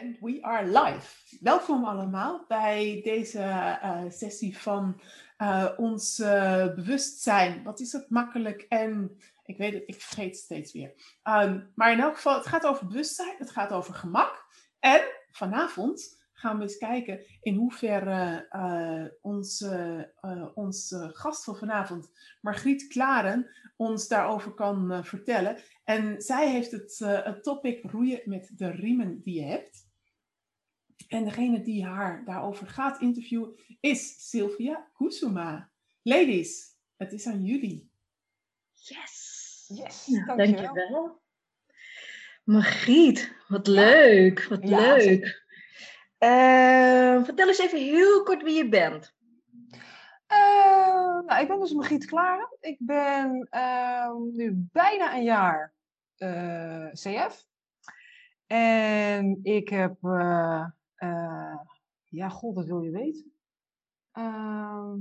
And we are live. Welkom allemaal bij deze uh, sessie van uh, ons uh, bewustzijn. Wat is het makkelijk en ik weet het, ik vergeet steeds weer. Um, maar in elk geval, het gaat over bewustzijn, het gaat over gemak. En vanavond gaan we eens kijken in hoeverre onze, onze gast van vanavond, Margriet Klaren, ons daarover kan vertellen. En zij heeft het, het topic roeien met de riemen die je hebt. En degene die haar daarover gaat interviewen is Sylvia Kusuma. Ladies, het is aan jullie. Yes! Yes, Nou, dankjewel. dankjewel. Margriet, wat leuk, wat Ja, leuk. zeker. Eh, vertel eens even heel kort wie je bent. Eh, nou, ik ben dus Margriet Klaren. Ik ben ehm, nu bijna een jaar eh, CF. En ik heb, eh, eh, ja, god, dat wil je weten. Ehm,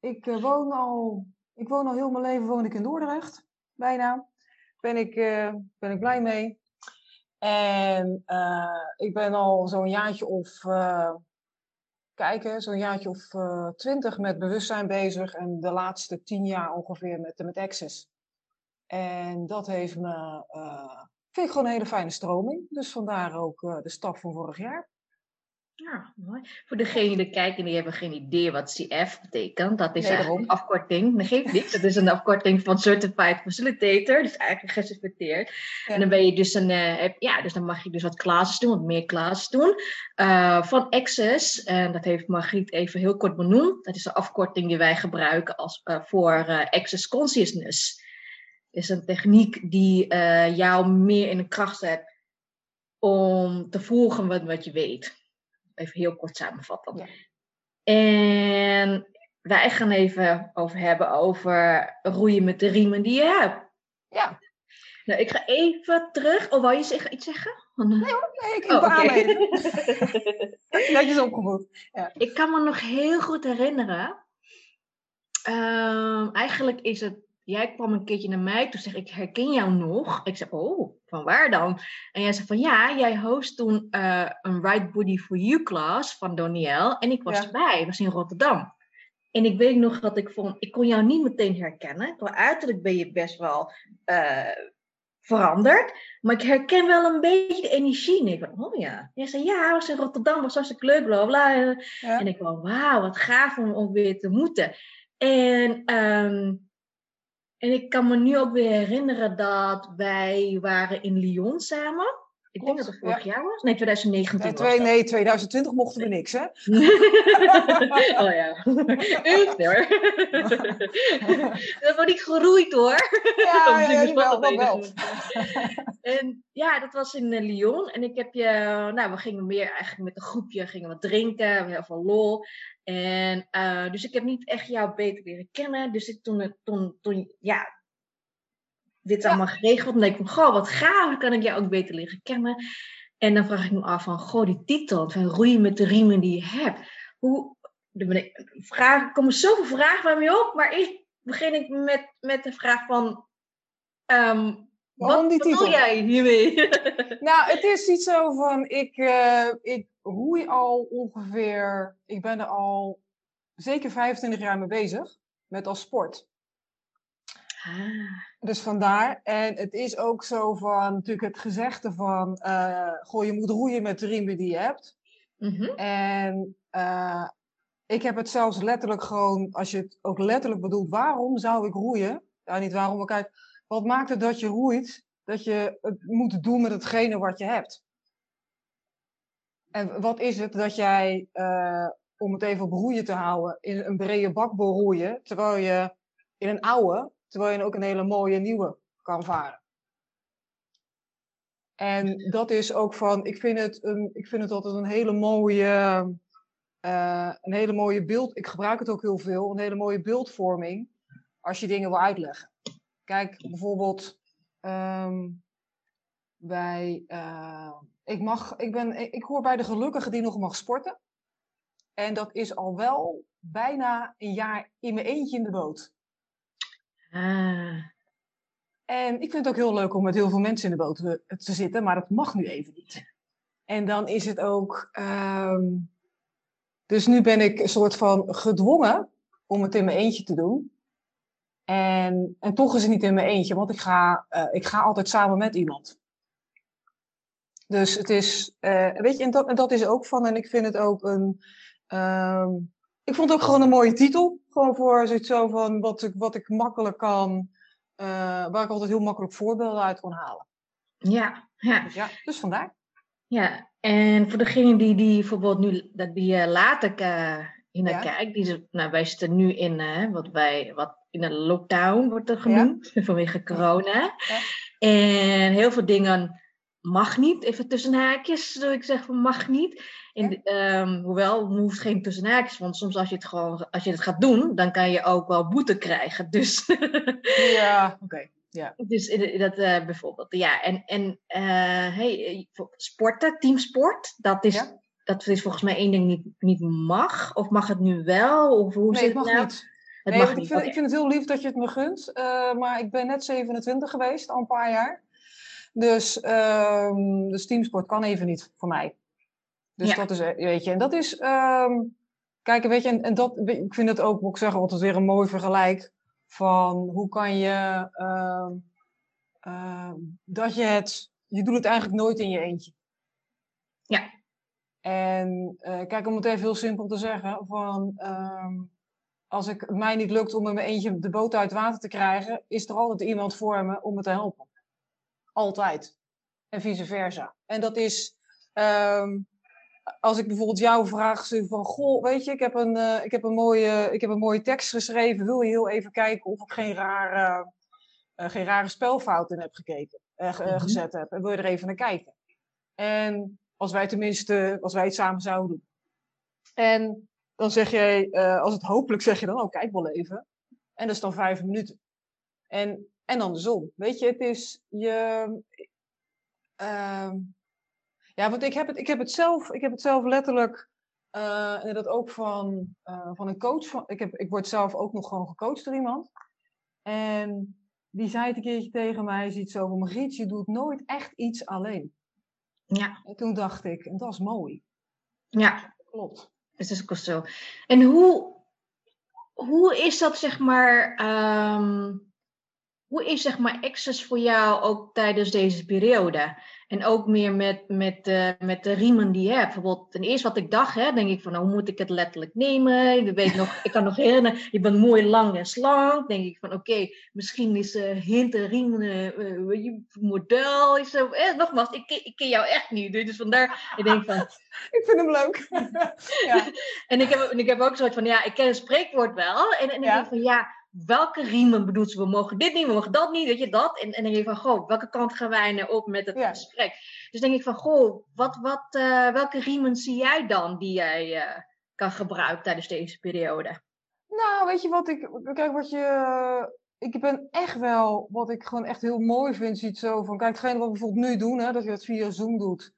ik eh, woon al, ik woon al heel mijn leven woon ik in Dordrecht, bijna. Ben ik, eh, ben ik blij mee. En ik ben al zo'n jaartje of, kijken, zo'n jaartje of twintig met bewustzijn bezig. En de laatste tien jaar ongeveer met, met Access. En dat heeft me, vind ik gewoon een hele fijne stroming. Dus vandaar ook de stap van vorig jaar. Ja, mooi. Voor degenen die kijken die hebben geen idee wat CF betekent. Dat is Nee, eigenlijk een afkorting. Dat geeft niks. Dat is een afkorting van Certified Facilitator. Dus eigenlijk gecertificeerd. Ja. En dan ben je dus een, eh, ja, dus dan mag je dus wat classes doen, wat meer classes doen. eh, van Access. En dat heeft Margriet even heel kort benoemd. Dat is de afkorting die wij gebruiken als, eh, voor Access Consciousness. is een techniek die jou meer in de kracht zet om te volgen wat, wat je weet. Even heel kort samenvatten. Ja. En wij gaan even over hebben over roeien met de riemen die je hebt. Ja, Nou, ik ga even terug. Oh, wou je iets zeggen? Want, eh, nee, ik, oh, aanwezig. Netjes opgevoed. ik kan me nog heel goed herinneren. Ehm, eigenlijk is het. Jij kwam een keertje naar mij, toen zeg ik, herken jou nog. Ik zei, oh, van waar dan? En jij zei van, ja, jij host toen eh, een Right Body for You class van Doniel. En ik was Ja. erbij, ik was in Rotterdam. En ik weet nog dat ik vond, ik kon jou niet meteen herkennen. Qua uiterlijk ben je best wel eh, veranderd. Maar ik herken wel een beetje de energie. En ik van, oh ja. Jij zei, ja, was in Rotterdam, was hartstikke leuk, bla bla. Ja. En ik van, wauw, wat gaaf om ook weer te moeten. En, ehm, en ik kan me nu ook weer herinneren dat wij waren in Lyon samen. Ik denk dat het vorig jaar was. Nee, 2019 Nee, was twee, dat. nee, 2020 mochten we niks, hè? oh ja. Echt hoor. dat wordt niet geroeid hoor. Ja, wel. En ja, dat was in eh, Lyon. En ik heb je, nou, we gingen meer eigenlijk met een groepje, gingen wat drinken, heel veel lol. En eh, dus ik heb niet echt jou beter leren kennen. Dus ik, toen, toen, toen, ja, dit Ja. allemaal geregeld. En dan denk ik van, goh, wat gaaf, dan kan ik jou ook beter leren kennen. En dan vraag ik me af van, goh, die titel, van roeien met de riemen die je hebt. Hoe, er vragen, er komen zoveel vragen bij mij op, maar eerst begin ik met, met de vraag van, ehm, Waarom wat bedoel jij hiermee? Nou, het is iets zo van, ik, eh, ik roei al ongeveer, ik ben er al zeker 25 jaar mee bezig, met als sport. Ah, Dus vandaar. En het is ook zo van, natuurlijk het gezegde van, eh goh, je moet roeien met de riemen die je hebt. mhm. En eh, ik heb het zelfs letterlijk gewoon, als je het ook letterlijk bedoelt, waarom zou ik roeien? Ja, niet waarom, maar kijk, wat maakt het dat je roeit? Dat je het moet doen met hetgene wat je hebt. En wat is het dat jij, eh, om het even op roeien te houden, in een brede bak roeien, terwijl je in een oude, terwijl je ook een hele mooie nieuwe kan varen. En dat is ook van, ik vind het, een, ik vind het altijd een hele mooie, eh, een hele mooie beeld. Ik gebruik het ook heel veel, een hele mooie beeldvorming als je dingen wil uitleggen. Kijk, bijvoorbeeld ehm, bij, eh, ik, mag, ik, ben, ik, hoor bij de gelukkigen die nog mag sporten. En dat is al wel bijna een jaar in mijn eentje in de boot. Ah, En ik vind het ook heel leuk om met heel veel mensen in de boot te, te zitten, maar dat mag nu even niet. En dan is het ook. ehm, dus nu ben ik een soort van gedwongen om het in mijn eentje te doen. En, en toch is het niet in mijn eentje, want ik ga, eh, ik ga altijd samen met iemand. Dus het is, eh, weet je, en dat, en dat is ook van, en ik vind het ook een, ehm, ik vond het ook gewoon een mooie titel. Gewoon voor zoiets zo van wat ik, wat ik makkelijk kan, eh, waar ik altijd heel makkelijk voorbeelden uit kon halen. Ja, ja. Dus ja, dus vandaar. Ja, en voor degene die, die bijvoorbeeld nu dat die later in naar Ja. kijkt, die ze, nou, wij zitten nu in wat wij wat in een lockdown wordt er genoemd vanwege corona. Ja. En heel veel dingen mag niet, even tussen haakjes, zou ik zeggen van mag niet. En, Ja. ehm, hoewel, het hoeft geen tussen haakjes, want soms als je het gewoon als je het gaat doen, dan kan je ook wel boete krijgen. Dus Ja, oké. Dus in- in dat eh, bijvoorbeeld, ja. En, en eh, hey, eh, sporten, teamsport, dat is, Ja. dat is volgens mij één ding niet, niet mag. Of mag het nu wel? Of hoe Nee, zit het mag nou? niet. Het nee, mag want niet. Ik vind, ik vind het heel lief dat je het me gunt. eh, maar ik ben net 27 geweest, al een paar jaar. Dus, ehm dus teamsport kan even niet voor mij. Dus Ja. dat is, eh, weet je, en dat is, ehm, kijk, weet je, en, en dat, ik vind het ook, moet ik zeggen, altijd weer een mooi vergelijk van hoe kan je, ehm, dat je het, je doet het eigenlijk nooit in je eentje. Ja. En eh, kijk, om het even heel simpel te zeggen, van als ik, mij niet lukt om in mijn eentje de boot uit water te krijgen, is er altijd iemand voor me om me te helpen. Altijd. En vice versa. En dat is, ehm, als ik bijvoorbeeld jou vraag van, goh, weet je, ik heb een, eh, ik heb een, mooie, ik heb een mooie tekst geschreven, wil je heel even kijken of ik geen rare, eh, geen rare spelfouten heb gekeken, ge- eh, Mhm. gezet heb. En wil je er even naar kijken? En als wij tenminste, als wij het samen zouden doen. En dan zeg jij, eh, als het hopelijk zeg je dan, oh kijk wel even. En dat is dan vijf minuten. En, en andersom. Weet je, het is je. ehm, ja, want ik heb het, ik heb het, zelf, ik heb het zelf letterlijk. eh, en dat ook van, eh, van een coach. Van, ik, heb, ik word zelf ook nog gewoon gecoacht door iemand. En die zei het een keertje tegen mij: ziet zo van Margriet, je doet nooit echt iets alleen. Ja, En toen dacht ik, en dat is mooi. ja, Klopt. Dat is ook. En hoe, hoe is dat, zeg maar, ehm, hoe is, zeg maar, Access voor jou ook tijdens deze periode? En ook meer met, met, eh, met de riemen die je hebt. Bijvoorbeeld, ten eerste wat ik dacht, hè, denk ik van, nou, hoe moet ik het letterlijk nemen? Ik, weet nog, ik kan nog herinneren, je bent mooi lang en slank. denk ik van, oké, misschien is eh hint en eh, model. Is, eh, nogmaals, ik, ken- ik ken jou echt niet. Dus vandaar, ik denk van, Ik vind hem leuk. ja. en ik heb, en ik heb ook zoiets van, ja, ik ken het spreekwoord wel. En, en ik Ja. denk van, ja, welke riemen bedoelt ze? We mogen dit niet, we mogen dat niet, weet je, dat. En, en dan denk ik van, goh, welke kant gaan wij nou op met het Ja. gesprek? Dus denk ik van, goh, wat, wat, eh, welke riemen zie jij dan die jij eh, kan gebruiken tijdens deze periode? Nou, weet je wat ik. Kijk, wat je. Ik ben echt wel. Wat ik gewoon echt heel mooi vind. Ziet zo van. Kijk, hetgene wat we bijvoorbeeld nu doen. Hè, dat je het via Zoom doet.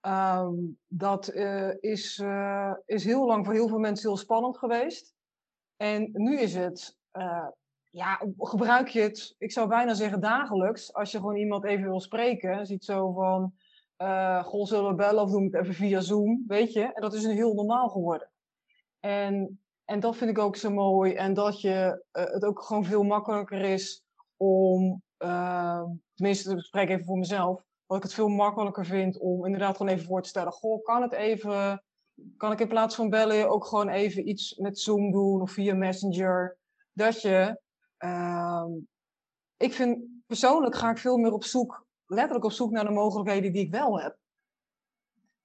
ehm, dat eh, is, is heel lang voor heel veel mensen heel spannend geweest. En nu is het. Eh, ja, gebruik je het. Ik zou bijna zeggen dagelijks. Als je gewoon iemand even wil spreken. Ziet zo van. eh goh, zullen we bellen of doen we het even via Zoom? Weet je? En dat is nu heel normaal geworden. En en dat vind ik ook zo mooi. En dat je, eh, het ook gewoon veel makkelijker is om, uh, tenminste, ik spreek even voor mezelf, dat ik het veel makkelijker vind om inderdaad gewoon even voor te stellen. Goh, kan het even, kan ik in plaats van bellen ook gewoon even iets met Zoom doen of via Messenger? Dat je, ehm, ik vind, persoonlijk ga ik veel meer op zoek, letterlijk op zoek naar de mogelijkheden die ik wel heb.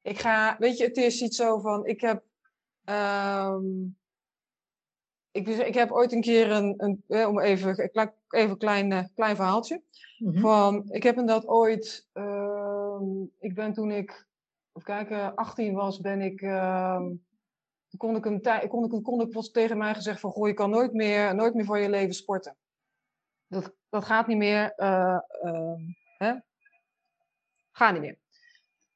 Ik ga, weet je, het is iets zo van, ik heb, ehm, ik, ik heb ooit een keer een, een eh, om even, even een klein, uh, klein verhaaltje. Mhm. Van, ik heb inderdaad ooit, uh, ik ben toen ik, even kijken, 18 was, ben ik, kon ik een tijd, kon ik, kon ik, tegen mij gezegd van, goh, je kan nooit meer, nooit meer voor je leven sporten. Dat, dat gaat niet meer, uh, hè? Gaat niet meer.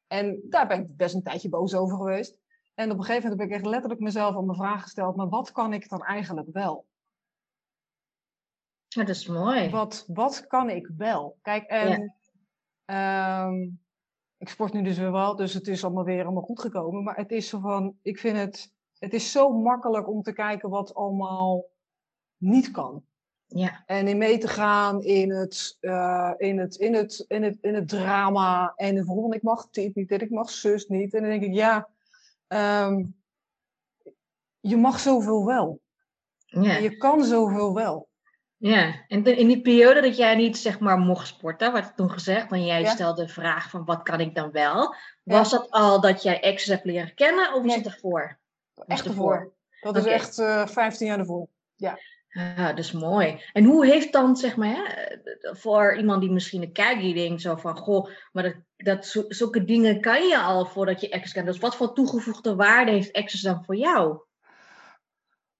En daar ben ik best een tijdje boos over geweest. En op een gegeven moment heb ik echt letterlijk mezelf aan de vraag gesteld, maar wat kan ik dan eigenlijk wel? Ja, dat is mooi. Wat, wat kan ik wel? Kijk, en ja. um, ik sport nu dus weer wel, dus het is allemaal weer allemaal goed gekomen. Maar het is zo van, ik vind het, het is zo makkelijk om te kijken wat allemaal niet kan. Ja. En in mee te gaan in het, uh, in het, in het, in het, in het drama. En volgende, ik mag dit niet en ik mag zus niet. En dan denk ik, ja, um, je mag zoveel wel. Ja. Je kan zoveel wel. Ja, en in die periode dat jij niet zeg maar mocht sporten, werd toen gezegd, want jij Ja. stelde de vraag van wat kan ik dan wel? Was dat al dat jij exes hebt leren kennen of was Nee. het ervoor? Echt ervoor. Dat is echt eh 15 jaar ervoor. Ja, dat is mooi. En hoe heeft dan, zeg maar, hè, voor iemand die misschien een kijkt, die denkt zo van, goh, maar dat, dat, zulke dingen kan je al voordat je exes kent. Dus wat voor toegevoegde waarde heeft exes dan voor jou?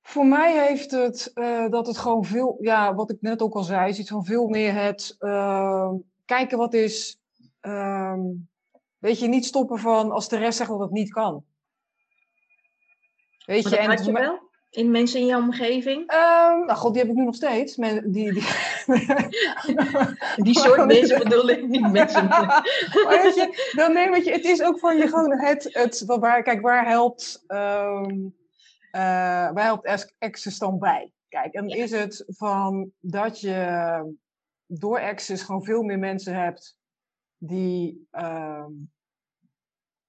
Voor mij heeft het eh, dat het gewoon veel, ja, wat ik net ook al zei, is iets van veel meer het eh, kijken wat is. ehm, weet je, niet stoppen van als de rest zegt dat het niet kan. Weet Maar je, dat en had je wel in mensen in jouw omgeving? Ehm, nou, god, die heb ik nu nog steeds. Men, die, die... Die soort mensen bedoel ik niet mensen. maar weet je, dan nee, weet je, het is ook van je gewoon het, het waar, kijk, waar helpt, ehm eh, waar helpt Access dan bij? Kijk, en Ja. is het van dat je door Access gewoon veel meer mensen hebt die, ehm,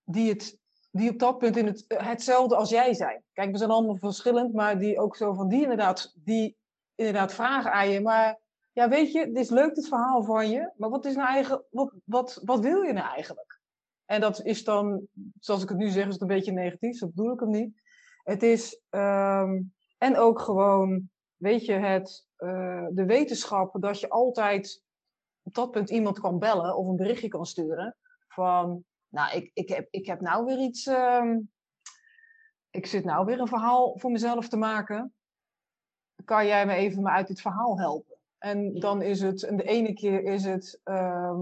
die, het, die op dat punt in het, hetzelfde als jij zijn. Kijk, we zijn allemaal verschillend, maar die ook zo van die inderdaad, die inderdaad vragen aan je, maar ja, weet je, het is leuk het verhaal van je, maar wat is nou eigen, wat, wat, wat wil je nou eigenlijk? En dat is dan, zoals ik het nu zeg, is het een beetje negatief, zo bedoel ik hem niet. Het is, ehm, en ook gewoon, weet je, het, eh, de wetenschap dat je altijd op dat punt iemand kan bellen of een berichtje kan sturen van, nou, ik, ik, heb, ik heb nou weer iets, ehm, ik zit nou weer een verhaal voor mezelf te maken. Kan jij me even me uit dit verhaal helpen? En dan is het, en de ene keer is het, ehm,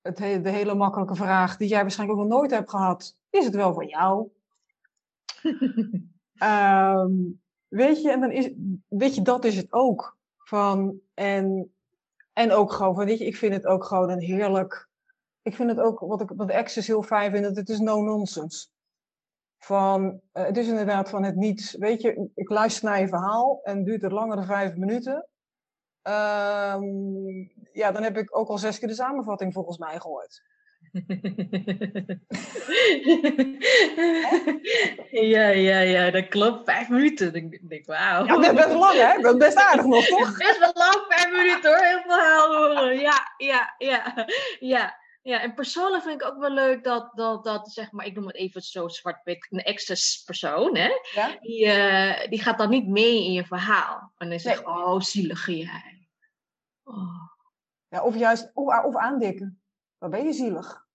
het he- de hele makkelijke vraag die jij waarschijnlijk ook nog nooit hebt gehad. Is het wel van jou? Ehm, weet je, en dan is, weet je, dat is het ook. Van, en, en ook gewoon van, weet je, ik vind het ook gewoon een heerlijk, ik vind het ook, wat ik wat de Access heel fijn vind, dat het is no nonsense. Van, eh, het is inderdaad van het niet, weet je, ik luister naar je verhaal en duurt het langer dan vijf minuten. Ehm, ja, dan heb ik ook al zes keer de samenvatting volgens mij gehoord. ja, ja, ja, dat klopt. Vijf minuten. Ik denk, wauw. Ja, dat is best lang hè? Dat is best aardig nog, toch? Best wel lang, vijf minuten hoor. Heel verhaal horen. Ja, ja, ja, ja. Ja, en persoonlijk vind ik ook wel leuk dat, dat, dat zeg maar, ik noem het even zo zwart-wit, een excess persoon, hè? Ja? Die, eh, die gaat dan niet mee in je verhaal. En dan zegt, Nee. oh, zielig jij. Oh, Ja, of juist, of, of aandikken. Dan ben je zielig.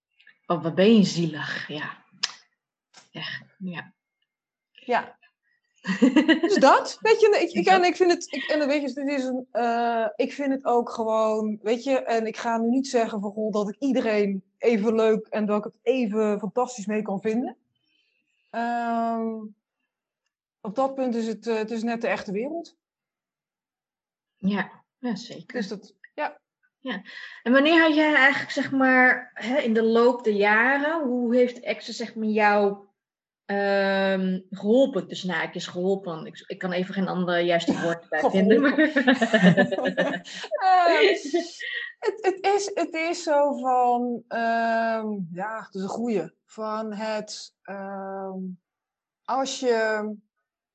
oh, wat ben je zielig, ja. Echt, ja. Ja. Dus dat, weet je, ik, ik, en ik vind het, ik, en weet je, dit is een, eh, ik vind het ook gewoon, weet je, en ik ga nu niet zeggen van, goh, dat ik iedereen even leuk en dat ik het even fantastisch mee kan vinden. Ehm, op dat punt is het, eh, het is net de echte wereld. Ja, ja zeker. Dus dat, ja. En wanneer had jij eigenlijk, zeg maar, hè, in de loop der jaren, hoe heeft Access zeg maar jou ehm, geholpen, tussen haakjes geholpen? Ik, ik kan even geen ander juiste woord bij vinden. maar- Eh, het, het, is, het is zo van, ehm, ja, het is een goeie. Van het, ehm, als je,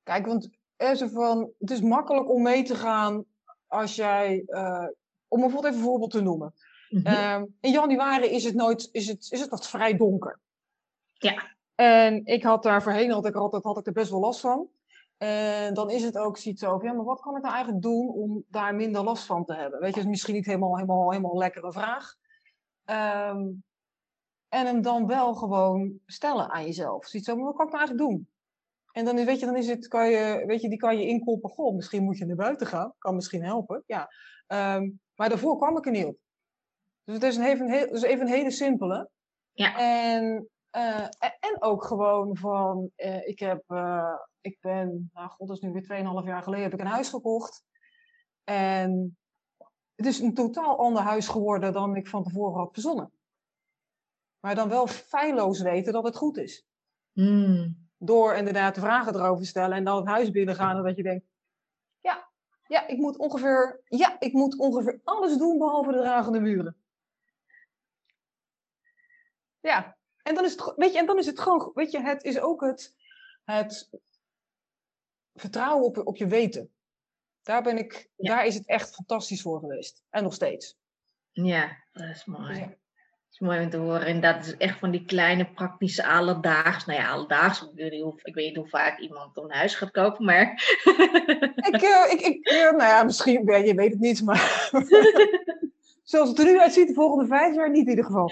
kijk, want er is van, het is makkelijk om mee te gaan als jij, eh, om bijvoorbeeld even een voorbeeld te noemen. Mhm. Ehm, in januari is het nooit, is het, is het wat vrij donker. Ja. En ik had daar voorheen had ik altijd had ik er best wel last van. En dan is het ook zoiets over, ja, maar wat kan ik nou eigenlijk doen om daar minder last van te hebben? Weet je, dat is misschien niet helemaal, helemaal, helemaal een lekkere vraag. Ehm, en hem dan wel gewoon stellen aan jezelf. Zoiets over, wat kan ik nou eigenlijk doen? En dan, is- weet je, dan is het, kan je, weet je, die kan je inkoppen. Goh, misschien moet je naar buiten gaan. Kan misschien helpen, ja. Ehm, maar daarvoor kwam ik er niet op. Dus het is een, even, een dus even een hele simpele. Ja. En, eh, en, ook gewoon van, eh, ik heb, eh, ik ben, nou god, dat is nu weer 2,5 jaar geleden, heb ik een huis gekocht. En het is een totaal ander huis geworden dan ik van tevoren had verzonnen. maar dan wel feilloos weten dat het goed is. Hmm. Door inderdaad de vragen erover te stellen en dan het huis binnengaan en dat je denkt, ja, ja, ik moet ongeveer, ja, ik moet ongeveer alles doen behalve de dragende muren. Ja, en dan is het, weet je, en dan is het gewoon, weet je, het is ook het, het vertrouwen op, op je weten. Daar ben ik, Ja. daar is het echt fantastisch voor geweest. En nog steeds. Ja, dat is mooi. Ja. Dat is mooi om te horen. En dat is echt van die kleine praktische alledaags. Nou ja, alledaags. Ik weet niet hoe, ik weet niet hoe vaak iemand een huis gaat kopen, maar. Ik, eh, ik, ik eh, nou ja, misschien, ja, je weet het niet, maar zoals het er nu uitziet, de volgende vijf jaar niet in ieder geval.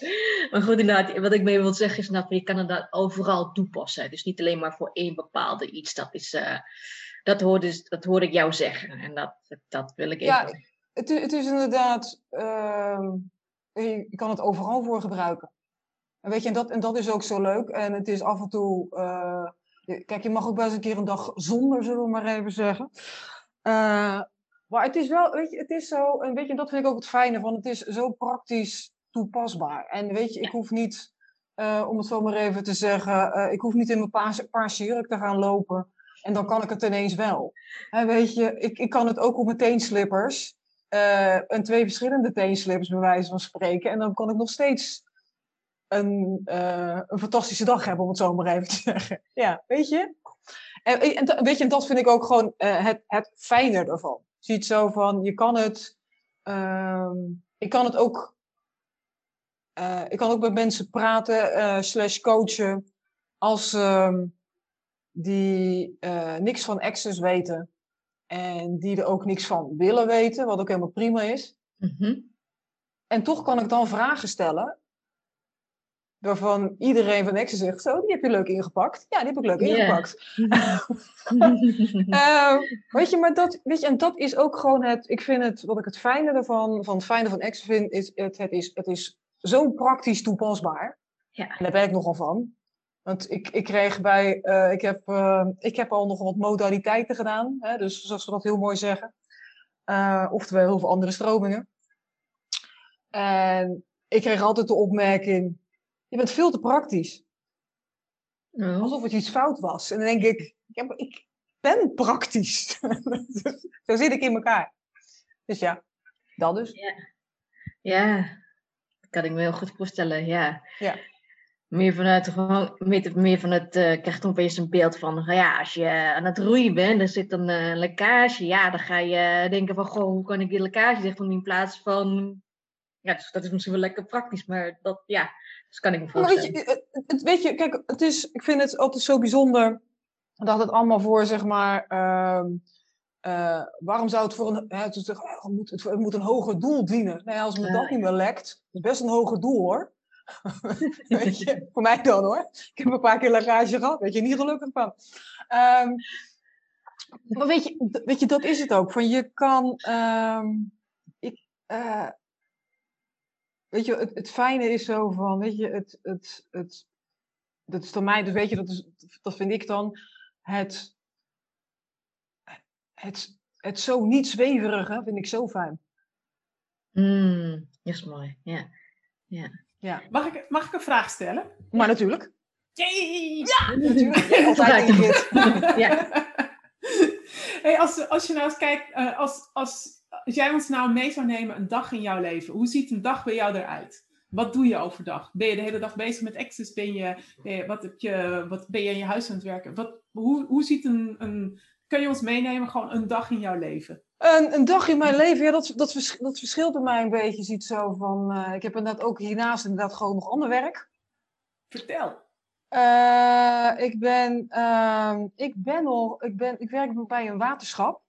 maar goed, inderdaad, wat ik mee wil zeggen is dat je kan het overal toepassen. Dus niet alleen maar voor één bepaalde iets. Dat, is, eh, dat, hoorde, dus, dat hoorde ik jou zeggen. En dat, dat wil ik even. Ja, Het, het is inderdaad, ehm, je kan het overal voor gebruiken. En weet je, en dat, en dat is ook zo leuk. En het is af en toe, je- kijk, je mag ook best een keer een dag zonder, zullen we maar even zeggen. Eh, maar het is wel, weet je, het is zo, en weet je, en dat vind ik ook het fijne van, het is zo praktisch toepasbaar. En weet je, ik hoef niet, eh, om het zo maar even te zeggen, eh, ik hoef niet in mijn paarse, jurk te gaan lopen. En dan kan ik het ineens wel. En weet je, ik, ik kan het ook op mijn teenslippers. eh, en twee verschillende teenslippers bij wijze van spreken. En dan kan ik nog steeds een, een fantastische dag hebben, om het zo maar even te zeggen. Ja, weet je? En, en, weet je, en dat vind ik ook gewoon het, het fijne ervan. Je ziet zo van, je kan het... ehm, ik kan het ook... eh, ik kan ook met mensen praten, eh, slash coachen, als ehm, die eh, niks van Access weten en die er ook niks van willen weten, wat ook helemaal prima is. Mhm. En toch kan ik dan vragen stellen. Waarvan iedereen van Access zegt: Zo, die heb je leuk ingepakt. Ja, die heb ik leuk ingepakt. Eh, weet je, maar dat, weet je, en dat is ook gewoon het. Ik vind het, wat ik het fijne ervan, van het fijne van Access vind, is: het, het is, het is zo praktisch toepasbaar. Ja. En daar ben ik nogal van. Want ik, ik kreeg bij, eh, ik, heb, eh, ik heb al nog wat modaliteiten gedaan. Hè, dus zoals we dat heel mooi zeggen. Eh, oftewel heel veel andere stromingen. En ik kreeg altijd de opmerking: je bent veel te praktisch. Oh. Alsof het iets fout was. En dan denk ik: ja, maar ik ben praktisch. Zo zit ik in elkaar. Dus ja, dat dus. Ja, dat kan ik me heel goed voorstellen, ja. Ja. Meer vanuit gewoon, meer, vanuit, eh krijgt dan opeens een beeld van, nou ja, als je aan het roeien bent, er zit een eh, lekkage, ja, dan ga je denken van, goh, hoe kan ik die lekkage dicht doen in plaats van, ja, dus dat is misschien wel lekker praktisch, maar dat, ja, dus kan ik me Maar weet voorstellen. je, het, het- weet je, kijk, het is, ik vind het altijd zo bijzonder dat het allemaal voor, zeg maar, ehm, eh, waarom zou het voor een, het, is oh, het, moet, het, moet een hoger doel dienen. Nou ja, als me Ah, dat niet meer lekt, is best een hoger doel hoor. weet je, voor mij dan hoor. Ik heb een paar keer lekkage gehad, weet je, niet gelukkig van. Ehm, maar weet je, weet je, dat is het ook. Van je kan, ehm, ik, eh, weet je, het, het fijne is zo van, weet je, het, het, het, dat is dan mij, dus weet je, dat, is, dat vind ik dan het, het, het zo niet zweverige, vind ik zo fijn. Hmm, dat is mooi, ja. Ja, Mag ik, mag ik een vraag stellen? maar natuurlijk. Yay! Ja, natuurlijk. Altijd. Ja. hey, als, als je nou eens kijkt, eh, als, als, als jij ons nou mee zou nemen een dag in jouw leven, hoe ziet een dag bij jou eruit? Wat doe je overdag? Ben je de hele dag bezig met Access? Ben je, ben je, wat, heb je, wat ben je in je huis aan het werken? Wat, hoe, hoe ziet een, een. Kun je ons meenemen, gewoon een dag in jouw leven? Een, een dag in mijn leven, ja, dat, dat, vers- dat verschilt bij mij een beetje. Je ziet zo van, eh, ik heb inderdaad ook hiernaast inderdaad gewoon nog ander werk. Vertel. Eh, ik ben, ehm, ik ben nog, ik, ben, ik werk bij een waterschap.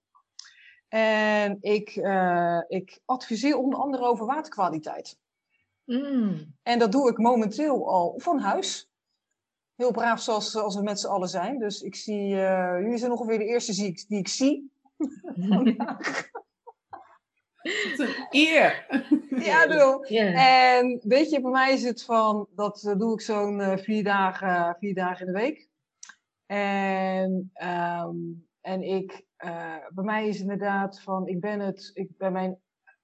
En ik, eh, ik adviseer onder andere over waterkwaliteit. Hmm, En dat doe ik momenteel al van huis. Heel braaf zoals, zoals we met z'n allen zijn. Dus ik zie, eh, jullie zijn ongeveer de eerste die ik, die ik zie. Het is een eer. ja, bedoel. En weet je, bij mij is het van, dat eh, doe ik zo'n eh, vier, dagen, vier dagen in de week. En, ehm, en ik, eh, bij mij is inderdaad van, ik ben het, ik, bij mijn,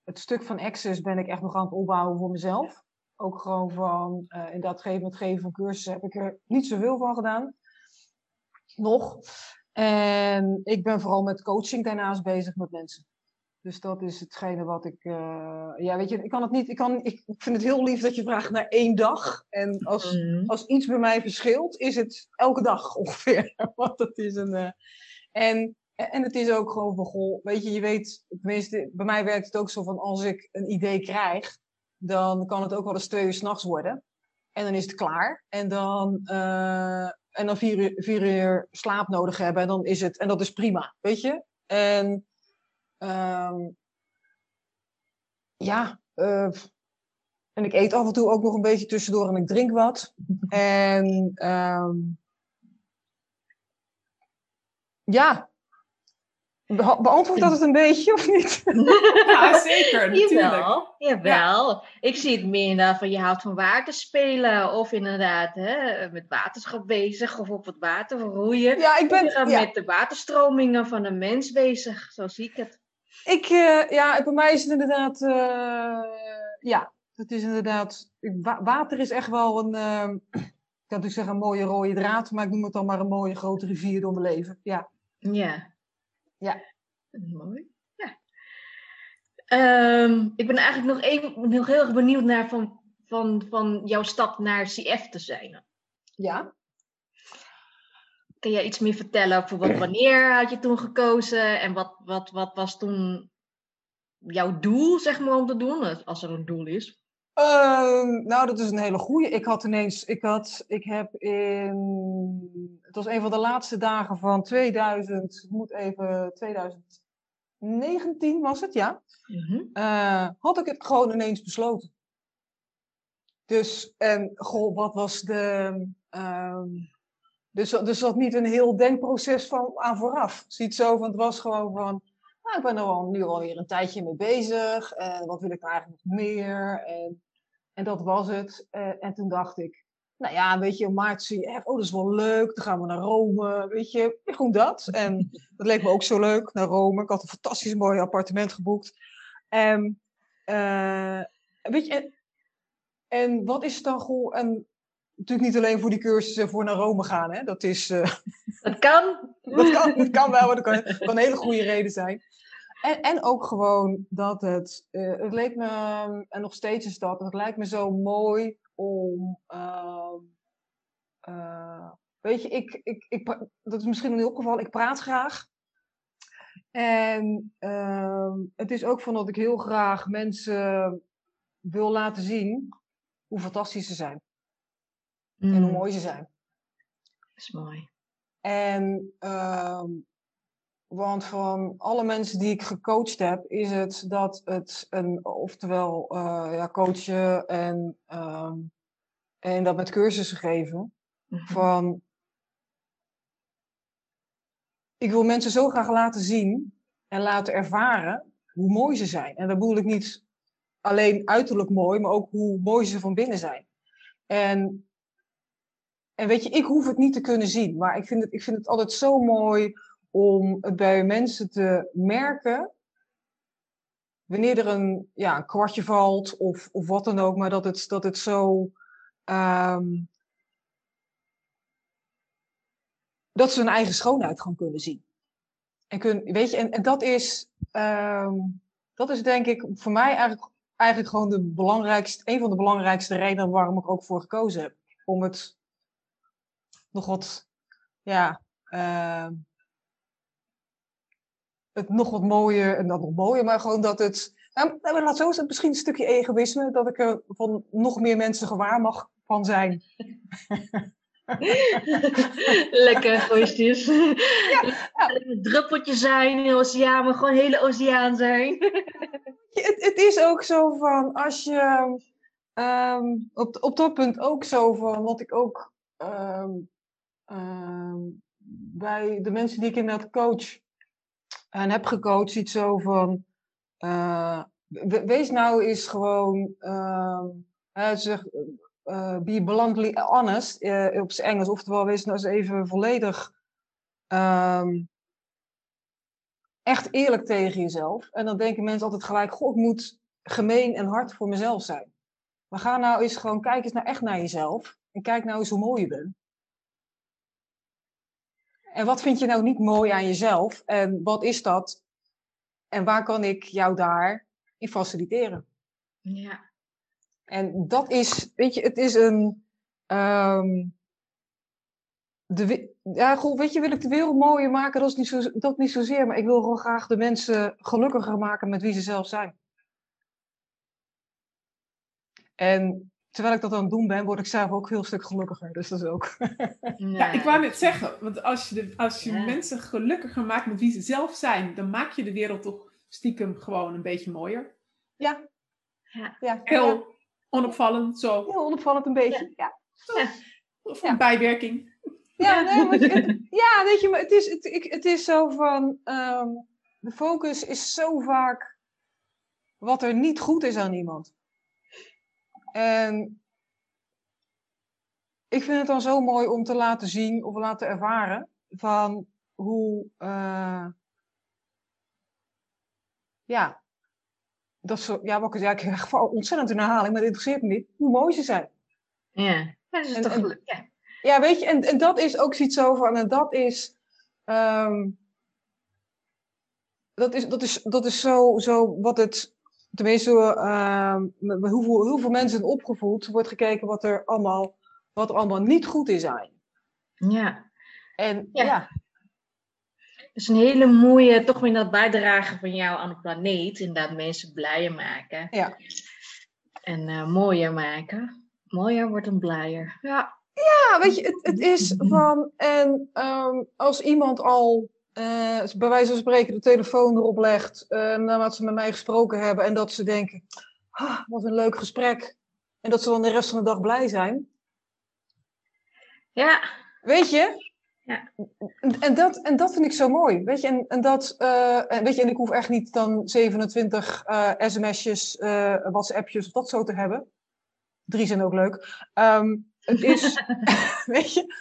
het stuk van Access ben ik echt nog aan het opbouwen voor mezelf. Ook gewoon van, uh, in dat geven, het geven van cursussen heb ik er niet zoveel van gedaan. Nog. En ik ben vooral met coaching daarnaast bezig met mensen. Dus dat is hetgene wat ik. Uh, ja, weet je, ik kan het niet. Ik, kan, ik vind het heel lief dat je vraagt naar één dag. En als, mm. als iets bij mij verschilt, is het elke dag ongeveer. Want het is een. Uh, en, en het is ook gewoon van goh, weet je, je weet, tenminste, bij mij werkt het ook zo van als ik een idee krijg, dan kan het ook wel eens twee uur s'nachts worden. En dan is het klaar. En dan, uh, en dan vier uur, vier uur slaap nodig hebben. En dan is het, en dat is prima, weet je. En Um, ja, uh, en ik eet af en toe ook nog een beetje tussendoor en ik drink wat. En um, ja, Be beantwoord dat het een beetje of niet? Ja, zeker. Natuurlijk. Jawel, jawel. Ja. Ik zie het meer van je houdt van water spelen of inderdaad hè, met waterschap bezig of op het water roeien. Ja, ik ben ja. met de waterstromingen van een mens bezig. Zo zie ik het. Ik, uh, ja, bij mij is het inderdaad, uh, ja, het is inderdaad, water is echt wel een, uh, ik kan natuurlijk zeggen een mooie rode draad, maar ik noem het dan maar een mooie grote rivier door mijn leven. Ja. Ja. Ja. Mooi. Ja. Um, ik ben eigenlijk nog, één, nog heel erg benieuwd naar van, van, van jouw stap naar CF te zijn. Ja. Kan jij iets meer vertellen over wat, wanneer had je toen gekozen en wat, wat, wat was toen jouw doel, zeg maar, om te doen, als er een doel is? Uh, nou, dat is een hele goede. Ik had ineens, ik had, ik heb in, het was een van de laatste dagen van 2000, moet even, 2019 was het, ja. Mm -hmm. uh, had ik het gewoon ineens besloten. Dus, en goh, wat was de, um, dus, dus dat niet een heel denkproces van aan vooraf. Ziet zo van, het was gewoon van, nou, ik ben er al, nu alweer een tijdje mee bezig. En wat wil ik nou eigenlijk nog meer? En, en dat was het. Uh, en toen dacht ik, nou ja, weet je, maart zie je oh, dat is wel leuk. Dan gaan we naar Rome, weet je, gewoon dat. En dat leek me ook zo leuk, naar Rome. Ik had een fantastisch mooi appartement geboekt. En, uh, weet je, en, en, wat is het dan gewoon, en natuurlijk niet alleen voor die cursussen voor naar Rome gaan. Hè? Dat is. Uh, dat kan. dat kan. Dat kan wel, dat kan, kan, een hele goede reden zijn. En, en ook gewoon dat het. Uh, het leek me. En nog steeds is dat. Het lijkt me zo mooi om. Uh, weet je, ik, ik, ik, dat is misschien niet opgevallen. Ik praat graag. En ehm, het is ook van dat ik heel graag mensen wil laten zien hoe fantastisch ze zijn. Mm. En hoe mooi ze zijn. Dat is mooi. En, want van alle mensen die ik gecoacht heb, is het dat het een, oftewel uh, ja, coachen en, uh, en dat met cursussen geven, mm -hmm. van ik wil mensen zo graag laten zien en laten ervaren hoe mooi ze zijn. En dat bedoel ik niet alleen uiterlijk mooi, maar ook hoe mooi ze van binnen zijn. En en weet je, ik hoef het niet te kunnen zien, maar ik vind het, ik vind het altijd zo mooi om bij mensen te merken. Wanneer er een, ja, een kwartje valt of, of wat dan ook, maar dat het, dat het zo. Um, dat ze hun eigen schoonheid gewoon kunnen zien. En, kun, weet je, en, en dat, is, um, dat is denk ik voor mij eigenlijk, eigenlijk gewoon de belangrijkste, een van de belangrijkste redenen waarom ik ook voor gekozen heb. Om het nog wat, ja, uh, het nog wat mooier en dat nog mooier, maar gewoon dat het, nou, nou laat zo is het misschien een stukje egoïsme, dat ik er van nog meer mensen gewaar mag van zijn. Lekker egoïstisch. Ja, druppeltje zijn in de oceaan, maar gewoon hele oceaan zijn. het, het, is ook zo van, als je um, op, op dat punt ook zo van, wat ik ook um, Ehm, bij de mensen die ik inderdaad coach en heb gecoacht, iets zo van. Uh, wees nou eens gewoon. Uh, zeg, uh, be bluntly honest uh, op zijn Engels. Oftewel, wees nou eens even volledig. Um, echt eerlijk tegen jezelf. En dan denken mensen altijd gelijk: Goh, ik moet gemeen en hard voor mezelf zijn. Maar ga nou eens gewoon, kijk eens echt naar jezelf. En kijk nou eens hoe mooi je bent. En wat vind je nou niet mooi aan jezelf? En wat is dat? En waar kan ik jou daar in faciliteren? Ja. En dat is, weet je, het is een. ehm, de, ja, goed, weet je, wil ik de wereld mooier maken? Dat is niet, zo, dat niet zozeer, maar ik wil gewoon graag de mensen gelukkiger maken met wie ze zelf zijn. En terwijl ik dat aan het doen ben, word ik zelf ook heel stuk gelukkiger. Dus dat is ook. Ja, ik wou net zeggen, want als je, de, als je Ja. mensen gelukkiger maakt met wie ze zelf zijn, dan maak je de wereld toch stiekem gewoon een beetje mooier. Ja. Ja. Ja, Heel onopvallend, zo. heel onopvallend een beetje. Ja. Of Ja. een bijwerking. Ja, nee, maar het, het- ja, weet je, maar het is, het, ik, het is zo van. ehm, de focus is zo vaak wat er niet goed is aan iemand. En ik vind het dan zo mooi om te laten zien of laten ervaren van hoe. eh, ja, dat zo, ja, wat ik, ja, ik krijg ontzettend een herhaling, maar het interesseert me niet. Hoe mooi ze zijn. Ja, dat is En- toch en-. Ja. Ja, weet je, en, en dat is ook zoiets zo van, en dat is, ehm, dat is, dat is, dat is zo, zo wat het, tenminste, ehm, met- hoeveel, hoeveel mensen zijn opgevoed, wordt gekeken wat er allemaal, wat er allemaal niet goed is aan je. ja. En Ja. ja, Dat is een hele mooie, toch weer dat bijdrage van jou aan de planeet. Inderdaad, mensen blijer maken. Ja. En eh, mooier maken. Mooier wordt een blijer. Ja. ja, weet je, het, het is van, en ehm, als iemand al, eh, bij wijze van spreken, de telefoon erop legt, eh nadat ze met mij gesproken hebben, en dat ze denken, ah, wat een leuk gesprek, en dat ze dan de rest van de dag blij zijn, Ja. Weet je? Ja. En, dat, en dat vind ik zo mooi. Weet je, en, en dat, eh, weet je, en ik hoef echt niet dan 27 eh, sms'jes, WhatsAppjes of dat zo te hebben. Drie zijn ook leuk. Ehm, het is, weet je,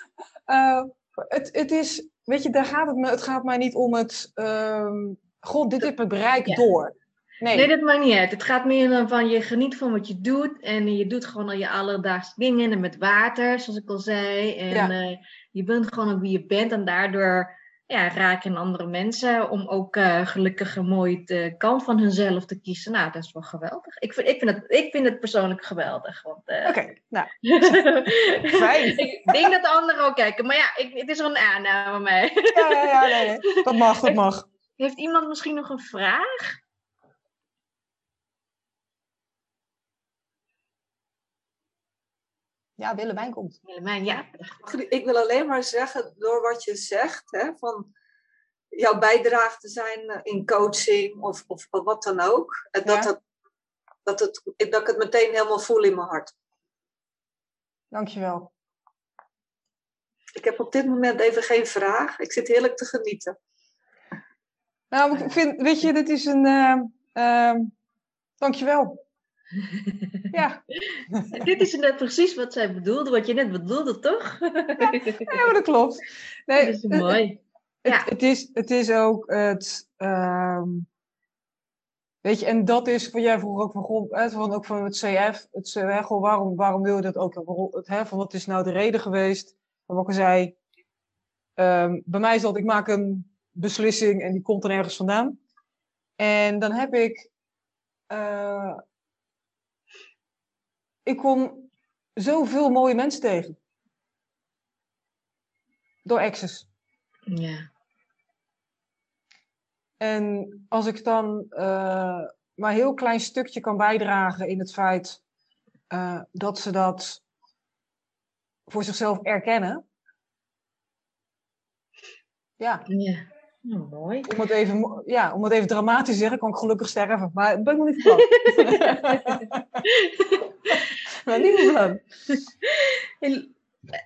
het, het is, weet je, daar gaat het me, het gaat mij niet om het, ehm, god, dit is mijn bereik Ja. door. Nee, Nee, dat maakt niet uit. Het gaat meer dan van je geniet van wat je doet. En je doet gewoon al je alledaagse dingen. En met water, zoals ik al zei. En Ja. eh, je bent gewoon ook wie je bent. En daardoor ja, raken andere mensen om ook eh gelukkig een mooie eh, kant van hunzelf te kiezen. Nou, dat is wel geweldig. Ik vind, ik vind, het, ik vind het persoonlijk geweldig. Eh, oké, nou, Fijn. ik denk dat de anderen ook kijken. Maar ja, ik, het is een aanname van mij. ja, ja, ja, nee, nee. dat mag, dat mag. Heeft iemand misschien nog een vraag? Ja, Willemijn komt. Willemijn, ja. Ik wil alleen maar zeggen, door wat je zegt, hè, van jouw bijdrage te zijn eh, in coaching of, of wat dan ook. En dat, Ja. het, dat, het, dat ik het meteen helemaal voel in mijn hart. Dankjewel. Ik heb op dit moment even geen vraag. Ik zit heerlijk te genieten. Nou, ik vind, weet je, dit is een. ehm ehm, dankjewel. Ja. Dit is net precies wat zij bedoelde, wat je net bedoelde, toch? ja, maar dat klopt. Nee, dat is mooi. Het, Ja. het, is, het is ook het. ehm, weet je, en dat is wat jij vroeg ook van, goh, van, ook van het CF. Het CF goh, waarom, waarom wil je dat ook? Hè, van wat is nou de reden geweest? Wat ik al zei. ehm, bij mij is dat, ik maak een beslissing en die komt er ergens vandaan. En dan heb ik. eh, ik kom zoveel mooie mensen tegen. Door Access. Ja. En als ik dan eh, maar een heel klein stukje kan bijdragen in het feit eh, dat ze dat voor zichzelf erkennen. Ja, ja. Nou, mooi. om het even, ja, om het even dramatisch te zeggen, kan ik gelukkig sterven. Maar dat ben ik nog niet van niet van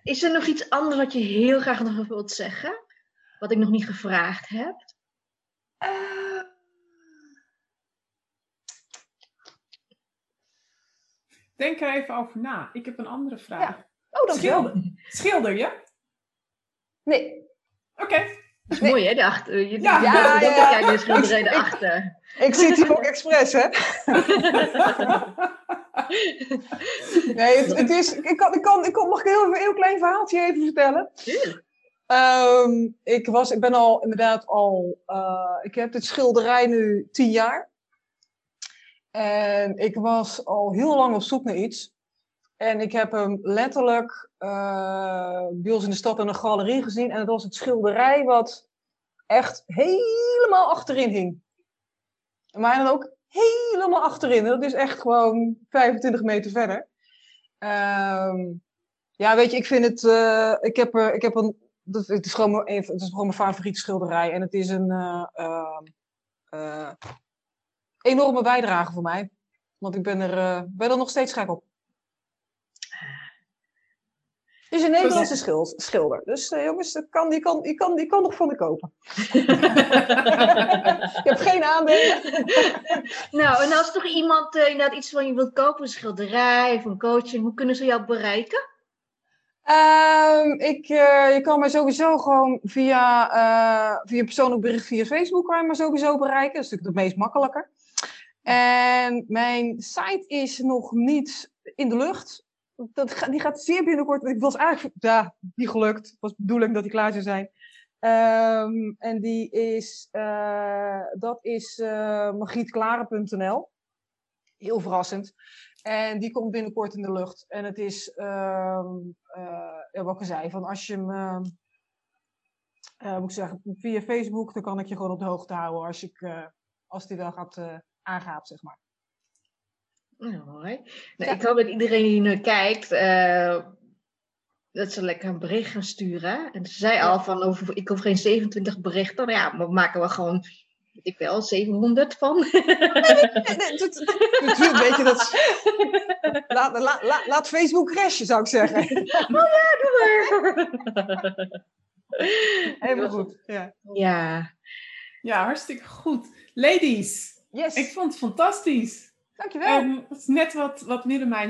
Is er nog iets anders wat je heel graag nog wilt zeggen? Wat ik nog niet gevraagd heb? Eh, Denk er even over na. Ik heb een andere vraag. oh, dankjewel. Schilder. Schilder je? Nee, Oké. Dat is Nee. mooi, hè? De achter, je, Ja, ja, ja, ja. Kijk, Ik- ik- erachter. ik zit hier ook expres, hè? Nee, het, het is, ik, kan, ik, kan, ik kan, mag ik heel, een heel klein verhaaltje even vertellen? Ehm, ik, was, ik ben al inderdaad al, eh, ik heb dit schilderij nu tien jaar. En ik was al heel lang op zoek naar iets. En ik heb hem letterlijk eh bij ons in de stad in een galerie gezien. En het was het schilderij wat echt helemaal achterin hing. Maar dan ook helemaal achterin. Dat is echt gewoon 25 meter verder. Ehm, ja, weet je, ik vind het. eh, ik, heb, er- ik heb een. Het is, gewoon mijn, het is gewoon mijn favoriete schilderij. En het is een eh, ehm, eh, enorme bijdrage voor mij. Want ik ben er, eh, ben er nog steeds gek op. Het is een Nederlandse schil- schilder. Dus eh, jongens, dat kan, die, kan, die, kan, die kan nog van me kopen. ik heb geen aandelen. Nou, en als toch iemand eh, inderdaad iets van je wilt kopen, een schilderij of een coaching, hoe kunnen ze jou bereiken? Ehm, ik, eh, je kan mij sowieso gewoon via, via een persoonlijk bericht via Facebook kan je me sowieso bereiken. Dat is natuurlijk het meest makkelijker. En mijn site is nog niet in de lucht. Dat, die gaat zeer binnenkort. Ik was eigenlijk, ja, niet gelukt. Het was de bedoeling dat die klaar zou zijn. Ehm, en die is, eh, dat is eh magietklare.nl. Heel verrassend. En die komt binnenkort in de lucht. En het is, eh, ja, wat ik zei, van als je hem, ehm, eh, moet ik zeggen, via Facebook, dan kan ik je gewoon op de hoogte houden als, ik, als die wel gaat aangaat, zeg maar. Nou, mooi. Nou, Ja. Ik hoop dat iedereen die nu kijkt, eh, dat ze lekker een bericht gaan sturen. En ze zei al van, over, ik hoef geen 27 berichten. Nou ja, maar maken we gewoon, weet ik wel, 700 van. Nee, nee, dat- dat- Natuurlijk, weet je, dat laat, laat, laat, laat Facebook crashen, zou ik zeggen. Helemaal goed. Ja. Ja, Ja, hartstikke goed. Ladies, Yes, ik vond het fantastisch. Dankjewel. En het is net wat, wat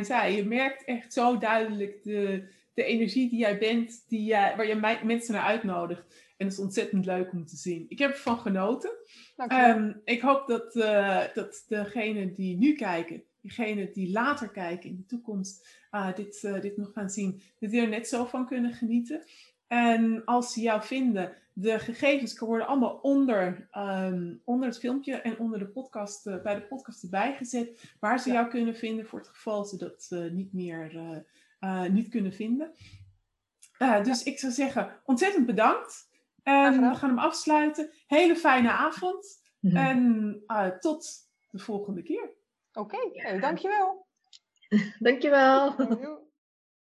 zei. Je merkt echt zo duidelijk de, de energie die jij bent, die jij, waar je mensen naar uitnodigt. En dat is ontzettend leuk om te zien. Ik heb ervan genoten. Ehm, ik hoop dat, eh dat degenen die nu kijken, diegenen die later kijken in de toekomst, ah, dit, eh, dit nog gaan zien, dat die er net zo van kunnen genieten. En als ze jou vinden, de gegevens worden allemaal onder, ehm, onder het filmpje en onder de podcast, eh, bij de podcast erbij gezet, waar ze Ja. jou kunnen vinden voor het geval ze dat eh, niet meer eh, eh, niet kunnen vinden. Eh, dus ik zou zeggen, ontzettend bedankt. En we gaan hem afsluiten. Hele fijne avond. Mhm. En eh, tot de volgende keer. Oké, hey, dankjewel. dankjewel. Joe.